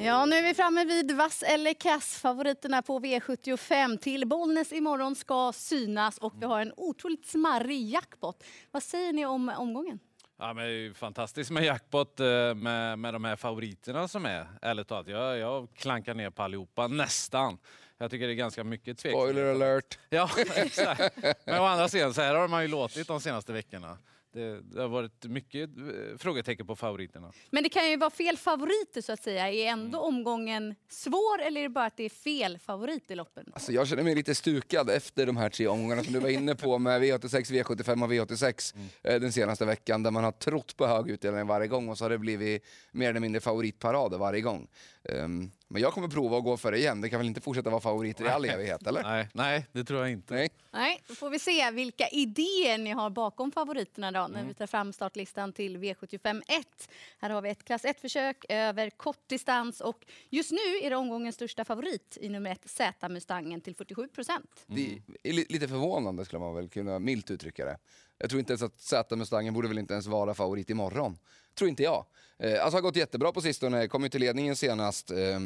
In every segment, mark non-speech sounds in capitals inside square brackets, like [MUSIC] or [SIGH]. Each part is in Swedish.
Ja, nu är vi framme vid vass eller kass. Favoriterna på V75 till Bollnäs imorgon ska synas och vi har en otroligt smarrig jackpot. Vad säger ni om omgången? Ja, men det är ju fantastiskt med jackpot eh, med, med de här favoriterna som är. Ärligt talat, jag, jag klankar ner på allihopa, nästan. Jag tycker det är ganska mycket tveksamhet. Spoiler alert! [LAUGHS] Ja, exakt. Men å andra sidan, så här har man ju låtit de senaste veckorna. Det, det, har varit mycket eh, frågetecken på favoriterna. Men det kan ju vara fel favoriter så att säga. Är ändå mm. omgången svår eller är det bara att det är fel favorit i loppen? Alltså jag känner mig lite stukad efter de här tre omgångarna som du var inne på med V86, V75 och V86 mm. Eh, den senaste veckan där man har trott på hög utdelning varje gång och så har det blivit mer eller mindre favoritparader varje gång. Um, men jag kommer prova att gå för det igen. Det kan väl inte fortsätta vara favoriter i all evighet, eller? Nej, nej, det tror jag inte. Nej. nej, då får vi se vilka idéer ni har bakom favoriterna då, när mm. vi tar fram startlistan till V75 1. Här har vi ett klass 1-försök över kort distans och just nu är det omgångens största favorit i nummer 1 Z-Mustangen till 47 procent. Mm. Det är lite förvånande skulle man väl kunna milt uttrycka det. Jag tror inte ens att Z-Mustangen borde väl inte ens vara favorit imorgon. Tror inte jag. Eh, alltså har gått jättebra på sistone, kom ju till ledningen senast. Eh,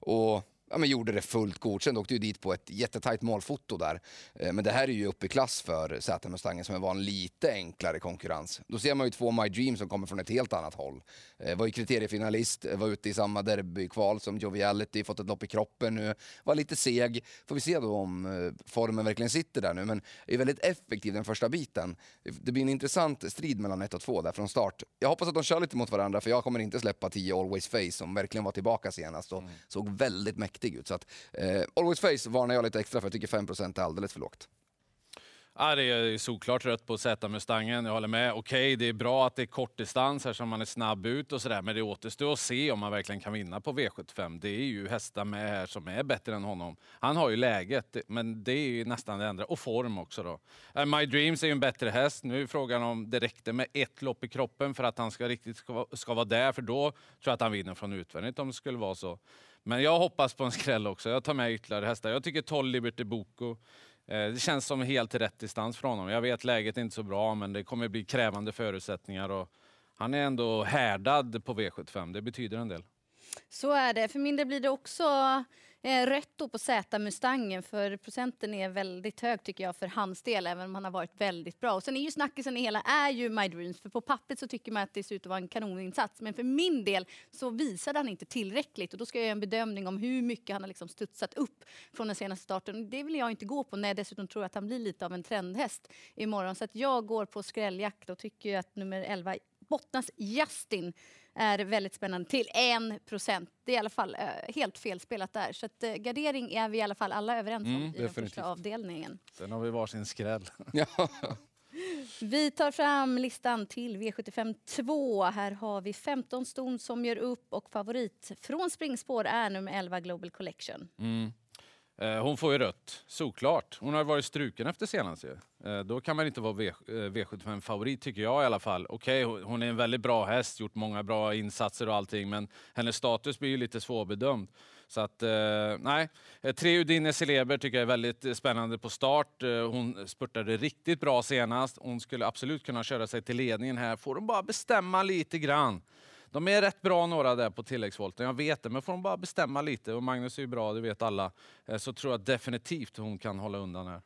och ja, men gjorde det fullt godkänt. Åkte ju dit på ett jättetajt målfoto där. Eh, men det här är ju uppe i klass för Z-Mustangen som var en lite enklare konkurrens. Då ser man ju två My Dream som kommer från ett helt annat håll. Eh, var ju kriteriefinalist, var ute i samma derbykval som Joviality, fått ett lopp i kroppen nu. Var lite seg. Får vi se då om eh, formen verkligen sitter där nu. Men är väldigt effektiv den första biten. Det blir en intressant strid mellan 1 och 2 där från start. Jag hoppas att de kör lite mot varandra för jag kommer inte släppa 10 Always Face som verkligen var tillbaka senast och mm. såg väldigt mäktig mäktig ut. Så att, eh, Always Face varnar jag lite extra för, jag tycker 5% är alldeles för lågt. Ja, det är såklart rött på Z-Mustangen, jag håller med. Okej, det är bra att det är kortdistans här som man är snabb ut och sådär, men det återstår att se om man verkligen kan vinna på V75. Det är ju hästar med här som är bättre än honom. Han har ju läget, men det är ju nästan det andra. Och form också då. Eh, My Dreams är ju en bättre häst. Nu är frågan om det räckte med ett lopp i kroppen för att han ska riktigt ska, ska vara där, för då tror jag att han vinner från utvändigt om det skulle vara så. Men jag hoppas på en skräll också. Jag tar med ytterligare hästar. Jag tycker 12 Liberty Boko. Eh, det känns som helt rätt distans för honom. Jag vet läget är inte så bra, men det kommer bli krävande förutsättningar. Och han är ändå härdad på V75. Det betyder en del. Så är det. För min del blir det också Eh, rött då på Z-Mustangen för procenten är väldigt hög tycker jag för hans del även om han har varit väldigt bra. Och sen är ju snackisen i hela är ju My Dreams för på pappret så tycker man att det ser ut att vara en kanoninsats men för min del så visade han inte tillräckligt och då ska jag göra en bedömning om hur mycket han har liksom studsat upp från den senaste starten. Det vill jag inte gå på när jag dessutom tror att han blir lite av en trendhäst imorgon så att jag går på skrälljakt och tycker att nummer 11 Bottnas Justin är väldigt spännande till 1 procent. Det är i alla fall uh, helt felspelat där. Så att, uh, gardering är vi i alla fall alla överens om mm, i definitivt. den första avdelningen. Sen har vi varsin skräll. [LAUGHS] Vi tar fram listan till V75 2. Här har vi 15 ston som gör upp och favorit från springspår är nummer 11 Global Collection. Mm. Eh, hon får ju rött, såklart. Hon har varit struken efter senast ju. Eh, då kan man inte vara eh, V75-favorit tycker jag i alla fall. Okej, okay, hon är en väldigt bra häst, gjort många bra insatser och allting, men hennes status blir ju lite svårbedömd. Så att, nej. Tre Udine Celeber tycker jag är väldigt spännande på start. Hon spurtade riktigt bra senast. Hon skulle absolut kunna köra sig till ledningen här. Får hon bara bestämma lite grann de är rätt bra några där på tilläggsvolten, jag vet det. Men får de bara bestämma lite, och Magnus är ju bra, det vet alla, eh, så tror jag definitivt hon kan hålla undan här.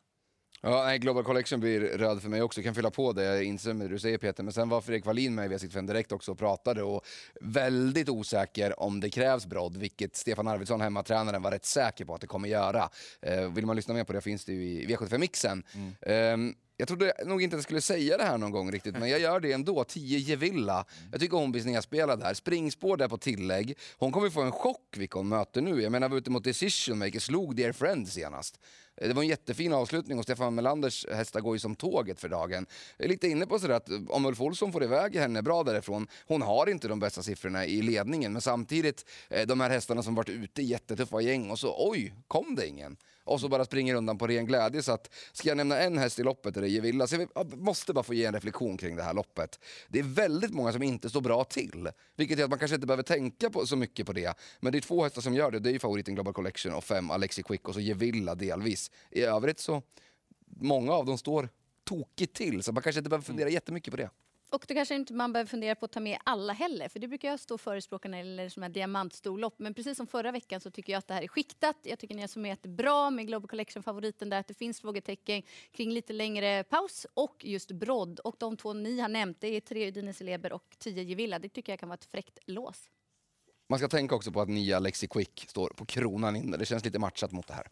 Ja, nej, Global Collection blir röd för mig också, jag kan fylla på det, jag instämmer med det du säger Peter. Men sen var Fredrik Wallin med i V65 Direkt också och pratade och väldigt osäker om det krävs brodd, vilket Stefan Arvidsson, hemmatränaren, var rätt säker på att det kommer göra. Eh, vill man lyssna mer på det finns det ju i V75-mixen. Mm. Eh, jag trodde nog inte att jag skulle säga det här någon gång riktigt, men jag gör det ändå. 10 Gevilla. Jag tycker hon blir snedspelad här. Springspår där på tillägg. Hon kommer få en chock vilka hon möter nu. Jag menar, var ute mot Decision Maker, slog Dear Friend senast. Det var en jättefin avslutning och Stefan Melanders hästar går ju som tåget för dagen. Jag är lite inne på sådär att om Ulf Olsson får iväg henne bra därifrån, hon har inte de bästa siffrorna i ledningen, men samtidigt eh, de här hästarna som varit ute i jättetuffa gäng och så oj, kom det ingen? Och så bara springer undan på ren glädje. Så att, ska jag nämna en häst i loppet är det Gevilla. Så jag måste bara få ge en reflektion kring det här loppet. Det är väldigt många som inte står bra till, vilket gör att man kanske inte behöver tänka på, så mycket på det. Men det är två hästar som gör det, det är ju favoriten Global Collection och fem Alexi Quick och så Gevilla delvis. I övrigt så, många av dem står tokigt till, så man kanske inte behöver fundera jättemycket på det. Och då kanske inte man behöver fundera på att ta med alla heller, för det brukar jag stå och förespråka när det gäller här diamantstorlopp. Men precis som förra veckan så tycker jag att det här är skiktat. Jag tycker ni har summerat det bra med Global Collection-favoriten där, att det finns frågetecken kring lite längre paus och just brodd. Och de två ni har nämnt, det är tre Udine Celeber och tio Gevilla. Det tycker jag kan vara ett fräckt lås. Man ska tänka också på att nia Lexi Quick står på kronan inne. Det känns lite matchat mot det här.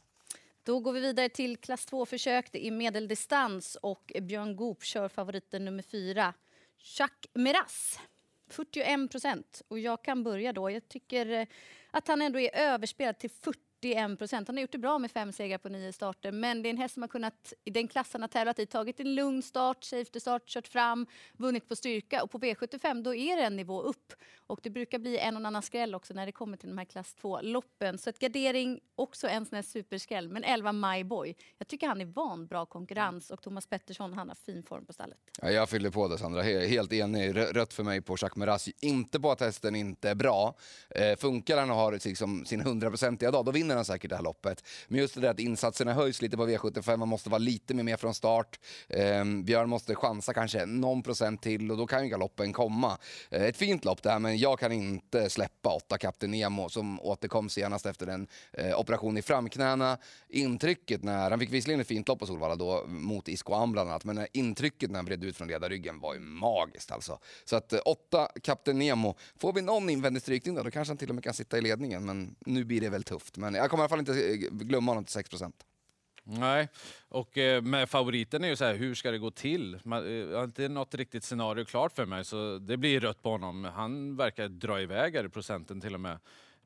Då går vi vidare till klass 2-försök. Det är medeldistans och Björn Goop kör favoriten nummer 4, Jacques Meras. 41 procent. Och jag kan börja då. Jag tycker eh, att han ändå är överspelad till 40 41 procent. Han har gjort det bra med fem segrar på nio starter, men det är en häst som har kunnat, i den klass han har tävlat i, tagit en lugn start, safety start, kört fram, vunnit på styrka och på V75 då är det en nivå upp. Och det brukar bli en och annan skräll också när det kommer till de här klass 2-loppen. Så ett gardering, också en sån här superskräll, men 11 Myboy. Jag tycker han är van bra konkurrens och Thomas Pettersson, han har fin form på stallet. Ja, jag fyller på det Sandra, helt enig. Rött för mig på Jacques Meras. Inte på att hästen inte är bra. Eh, funkar han och har liksom sin hundraprocentiga dag, då vinner vinner han säkert det här loppet. Men just det där att insatserna höjs lite på V75, man måste vara lite mer med från start. Eh, Björn måste chansa kanske någon procent till och då kan ju galoppen komma. Eh, ett fint lopp det här, men jag kan inte släppa åtta Kapten Nemo som återkom senast efter en eh, operation i framknäna. Intrycket när, han fick visserligen ett fint lopp på Solvalla då mot Isco Am bland annat, men intrycket när han vred ut från ledarryggen var ju magiskt alltså. Så att eh, åtta Kapten Nemo, får vi någon invändig strykning då, då kanske han till och med kan sitta i ledningen, men nu blir det väl tufft. Men jag kommer i alla fall inte eh, glömma honom till 6% Nej, och eh, med favoriten är ju så här, hur ska det gå till? Man, eh, jag har inte något riktigt scenario klart för mig, så det blir rött på honom. Han verkar dra iväg här i procenten till och med.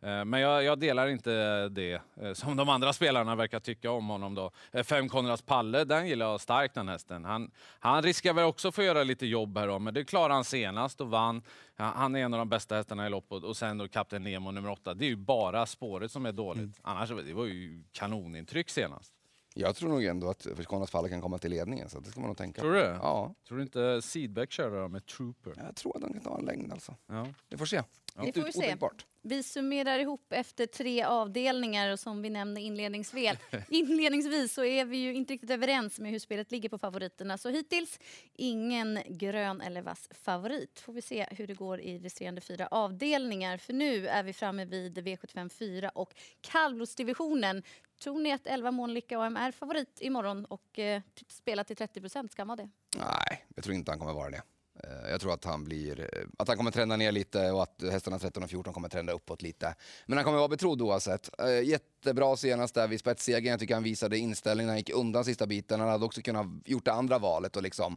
Eh, men jag, jag, delar inte det eh, som de andra spelarna verkar tycka om honom. Då. Eh, fem Konrads Palle, den gillar jag starkt den hästen. Han, han riskar väl också få göra lite jobb här då, men det klarade han senast och vann. Han är en av de bästa hästarna i loppet och sen då Kapten Nemo nummer åtta. Det är ju bara spåret som är dåligt. Mm. Annars det var ju kanonintryck senast. Jag tror nog ändå att Konrads Palle kan komma till ledningen, så det ska man nog tänka Tror du Ja. Tror du inte Seedback kör med Trooper? Jag tror att de kan ta en längd alltså. Ja. Vi får se. Det får vi se. Vi summerar ihop efter tre avdelningar och som vi nämnde inledningsvis, [LAUGHS] inledningsvis så är vi ju inte riktigt överens med hur spelet ligger på favoriterna. Så hittills ingen grön eller vass favorit. Får vi se hur det går i resterande fyra avdelningar. För nu är vi framme vid V75 4 och kallblodsdivisionen. Tror ni att 11 Månlycka AM är favorit imorgon och eh, spelar till 30 procent? Ska han vara det? Nej, jag tror inte han kommer vara det. Eh, jag tror att han, blir, eh, att han kommer trenda ner lite och att hästarna 13 och 14 kommer trenda uppåt lite. Men han kommer vara betrodd oavsett. Eh, jättebra senast där vid spetssegern. Jag tycker han visade inställning när han gick undan sista biten. Han hade också kunnat gjort det andra valet och liksom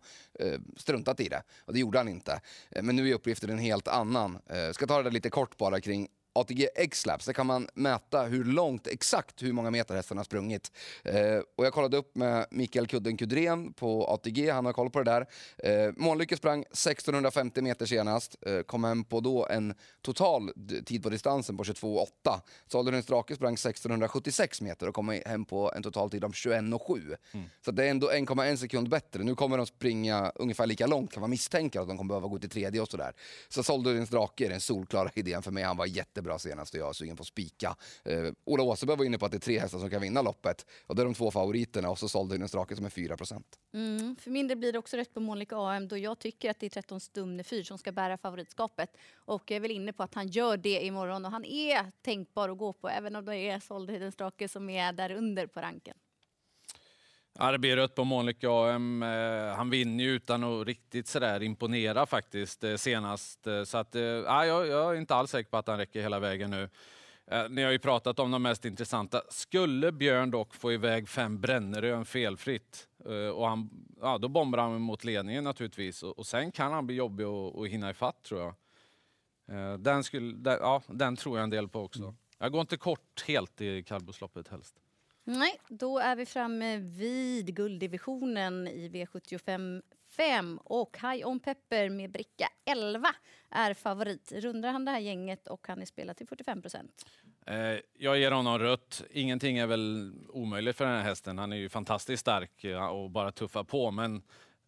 struntat i det. Och det gjorde han inte. Men nu är uppgiften en helt annan. Jag ska ta det lite kort bara kring ATG X-Labs, där kan man mäta hur långt, exakt hur många meter hästen har sprungit. Eh, och jag kollade upp med Mikael Kudden Kudren på ATG, han har koll på det där. Eh, Månlycke sprang 1650 meter senast, eh, kom hem på då en total tid på distansen på 22,8. Salderhunds Drake sprang 1676 meter och kom hem på en total tid om 21,7. Mm. Så det är ändå 1,1 sekund bättre. Nu kommer de springa ungefär lika långt kan man misstänka att de kommer behöva gå till tredje och sådär. Så Salderhunds Drake är den solklara idén för mig, han var jätte jättebra senast och jag är sugen på att spika. Eh, Ola Åseberg var inne på att det är tre hästar som kan vinna loppet och det är de två favoriterna och så sålde en strake som är 4 mm, För min del blir det också rätt på Monica AM då jag tycker att det är 13 Stumne 4 som ska bära favoritskapet och jag är väl inne på att han gör det imorgon och han är tänkbar att gå på även om det är Soldheden Strake som är där under på ranken. Ja, det blir rött på Månlycke AM. Eh, han vinner ju utan att riktigt sådär imponera faktiskt eh, senast. Eh, så att, ja, jag, jag är inte alls säker på att han räcker hela vägen nu. Ni har ju pratat om de mest intressanta. Skulle Björn dock få iväg fem Brännerön felfritt, och han, ja, då bombar han mot ledningen naturligtvis. Och, och sen kan han bli jobbig att hinna ifatt tror jag. Den, skulle, den, ja, den tror jag en del på också. Mm. Jag går inte kort helt i kallblodsloppet helst. Nej, då är vi framme vid gulddivisionen i V75 5 och High On Pepper med bricka 11 är favorit. Rundar han det här gänget och han är spelad till 45 procent. Eh, jag ger honom rött. Ingenting är väl omöjligt för den här hästen. Han är ju fantastiskt stark eh, och bara tuffar på. Men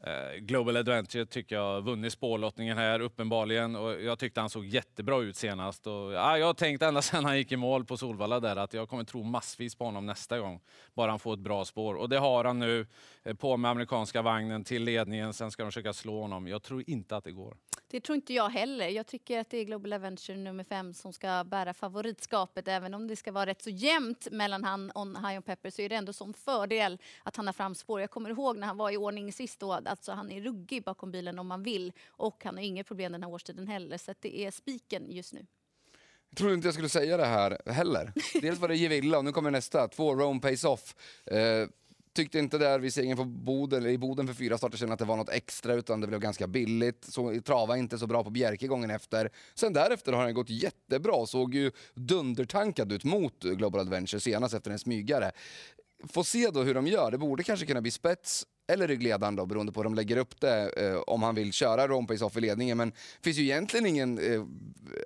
Eh, Global Adventure tycker jag vunnit spårlottningen här uppenbarligen och jag tyckte han såg jättebra ut senast. Och, ja, jag har tänkt ända [LAUGHS] sedan han gick i mål på Solvalla där att jag kommer tro massvis på honom nästa gång. Bara han får ett bra spår. Och det har han nu. Eh, på med amerikanska vagnen till ledningen, sen ska de försöka slå honom. Jag tror inte att det går. Det tror inte jag heller. Jag tycker att det är Global Adventure nummer fem som ska bära favoritskapet. Även om det ska vara rätt så jämnt mellan han och High on Pepper så är det ändå som fördel att han har framspår. Jag kommer ihåg när han var i ordning sist då, alltså han är ruggig bakom bilen om man vill och han har inget problem den här årstiden heller. Så det är spiken just nu. Jag trodde inte jag skulle säga det här heller. Dels var det Gevilla och nu kommer nästa, två Rome pays Off. Eh, Tyckte inte där vid segern Boden, i Boden för fyra starter sedan att det var något extra utan det blev ganska billigt. Så, trava inte så bra på Bjerke gången efter. Sen därefter har den gått jättebra, såg ju dundertankad ut mot Global Adventure senast efter en smygare. Får se då hur de gör, det borde kanske kunna bli spets eller ryggledaren då, beroende på hur de lägger upp det, eh, om han vill köra Rompace off i ledningen. Men det finns ju egentligen ingen eh,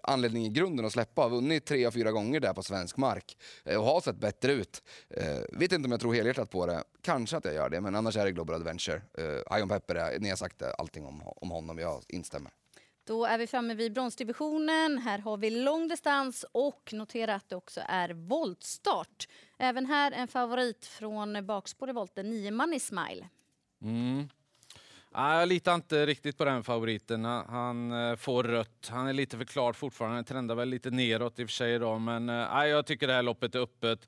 anledning i grunden att släppa. Har vunnit tre av fyra gånger där på svensk mark eh, och har sett bättre ut. Eh, vet inte om jag tror helhjärtat på det. Kanske att jag gör det, men annars är det Global Adventure. Eh, Ion Pepper, ni har sagt allting om, om honom, jag instämmer. Då är vi framme vid bronsdivisionen. Här har vi långdistans och notera att det också är voltstart. Även här en favorit från bakspår i volten, 9 Money Smile. Mm. Ah, jag litar inte riktigt på den favoriten. Ah, han eh, får rött. Han är lite för klar fortfarande. Han trendar väl lite neråt i och för sig. idag, men eh, ah, jag tycker det här loppet är öppet.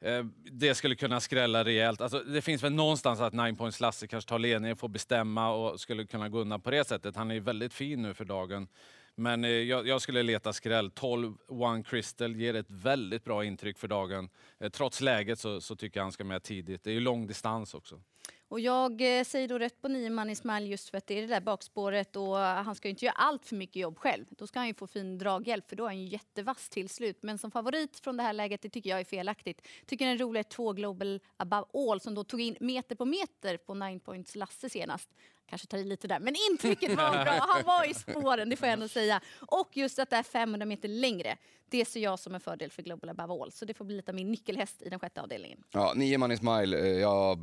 Eh, det skulle kunna skrälla rejält. Alltså, det finns väl någonstans att Nine Points Lasse kanske tar ledningen, får bestämma och skulle kunna gå undan på det sättet. Han är väldigt fin nu för dagen. Men jag, jag, skulle leta skräll. 12 One Crystal ger ett väldigt bra intryck för dagen. Trots läget så, så tycker jag han ska med tidigt. Det är ju lång distans också. Och jag eh, säger då rätt på nio man Ismail just för att det är det där bakspåret och han ska ju inte göra allt för mycket jobb själv. Då ska han ju få fin draghjälp för då är han ju jättevass till slut. Men som favorit från det här läget, det tycker jag är felaktigt. Tycker den roliga är två Global Above All som då tog in meter på meter på Nine Points Lasse senast kanske tar i lite där, men intrycket var bra. Han var i spåren, det får jag ändå säga. Och just att det är 500 meter längre, det ser jag som en fördel för Global Above All. Så det får bli lite av min nyckelhäst i den sjätte avdelningen. Ja, nio man i smile, eh, ja,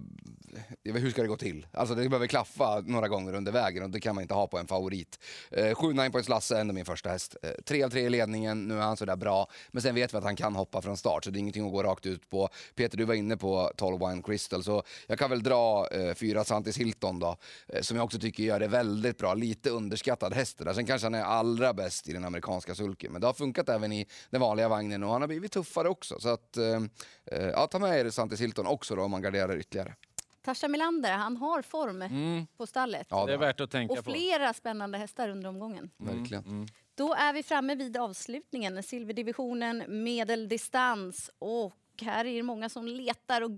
hur ska det gå till? Alltså det behöver klaffa några gånger under vägen och det kan man inte ha på en favorit. Eh, sju nine points Lasse är ändå min första häst. Eh, tre av tre i ledningen, nu är han sådär bra. Men sen vet vi att han kan hoppa från start så det är ingenting att gå rakt ut på. Peter, du var inne på 12 Wine Crystal så jag kan väl dra eh, fyra Santis Hilton då. Eh, som jag också tycker gör det väldigt bra. Lite underskattad häst där. Sen kanske han är allra bäst i den amerikanska sulken. Men det har funkat även i den vanliga vagnen och han har blivit tuffare också. Så att, eh, eh ja, ta med er Santis Hilton också då om man garderar ytterligare. Tasha Milander, han har form mm. på stallet. Ja, det är värt att tänka och på. Och flera spännande hästar under omgången. Mm. Verkligen. Mm. Då är vi framme vid avslutningen. Silverdivisionen, medeldistans. Och här är det många som letar och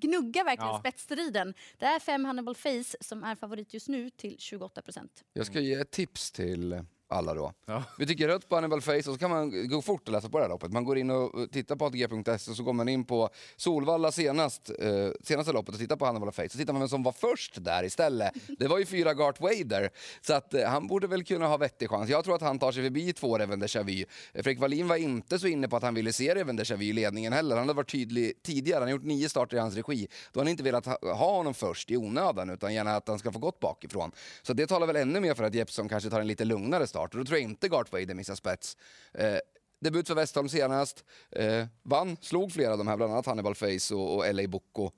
gnuggar verkligen ja. spetsstriden. Det är fem Hannibal Face som är favorit just nu till 28 procent. Jag ska ge ett tips till alla då. Ja. Vi tycker rött på Hannibal Face och så kan man gå fort och läsa på det här loppet. Man går in och tittar på ATG.se och så går man in på Solvalla senast, eh, senaste loppet och tittar på Hannibal Face. Så tittar man vem som var först där istället. Det var ju fyra Gart Wader. Så att eh, han borde väl kunna ha vettig chans. Jag tror att han tar sig förbi två Reven Deja Vu. Fredrik Wallin var inte så inne på att han ville se Reven Deja Vu i ledningen heller. Han hade varit tydlig tidigare. Han har gjort nio starter i hans regi. Då har han inte velat ha, ha honom först i onödan utan gärna att han ska få gått bakifrån. Så det talar väl ännu mer för att Jeppsson kanske tar en lite lugnare start. Och då tror jag inte Gart Vader missar spets. Eh, debut för Westholm senast. Eh, vann, slog flera av de här, bland annat Hannibal Face och, och LA Bocco.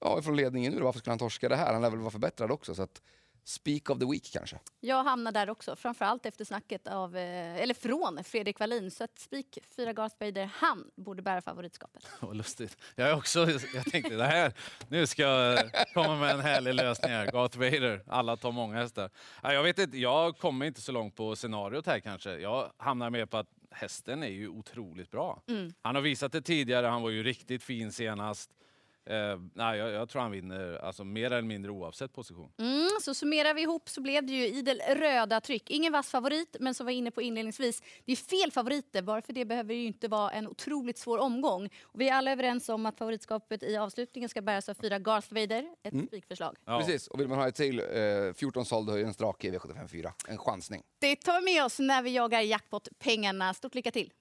Ja, från ledningen nu Varför skulle han torska det här? Han lär väl vara förbättrad också. Så att, Speak of the week kanske? Jag hamnar där också, framförallt efter snacket av, eh, eller från Fredrik Wallin. Så att Speak, fyra Garth Vader, han borde bära favoritskapet. [LAUGHS] Vad lustigt. Jag, också, jag tänkte det här, nu ska jag komma med en härlig lösning här. Garth Vader, alla tar många hästar. Jag vet inte, jag kommer inte så långt på scenariot här kanske. Jag hamnar mer på att hästen är ju otroligt bra. Mm. Han har visat det tidigare, han var ju riktigt fin senast. Eh, nej, jag, jag, tror han vinner alltså, mer eller mindre oavsett position. Mm, så summerar vi ihop så blev det ju idel röda tryck. Ingen vass favorit, men som var inne på inledningsvis, det är fel favoriter. Bara för det behöver ju inte vara en otroligt svår omgång. Och vi är alla överens om att favoritskapet i avslutningen ska bäras av fyra Garth Vader. Ett mm. spikförslag. Ja. Precis, och vill man ha ett till, eh, 14 såld höjer en strake i V754. En chansning. Det tar vi med oss när vi jagar jackpot-pengarna. Stort lycka till!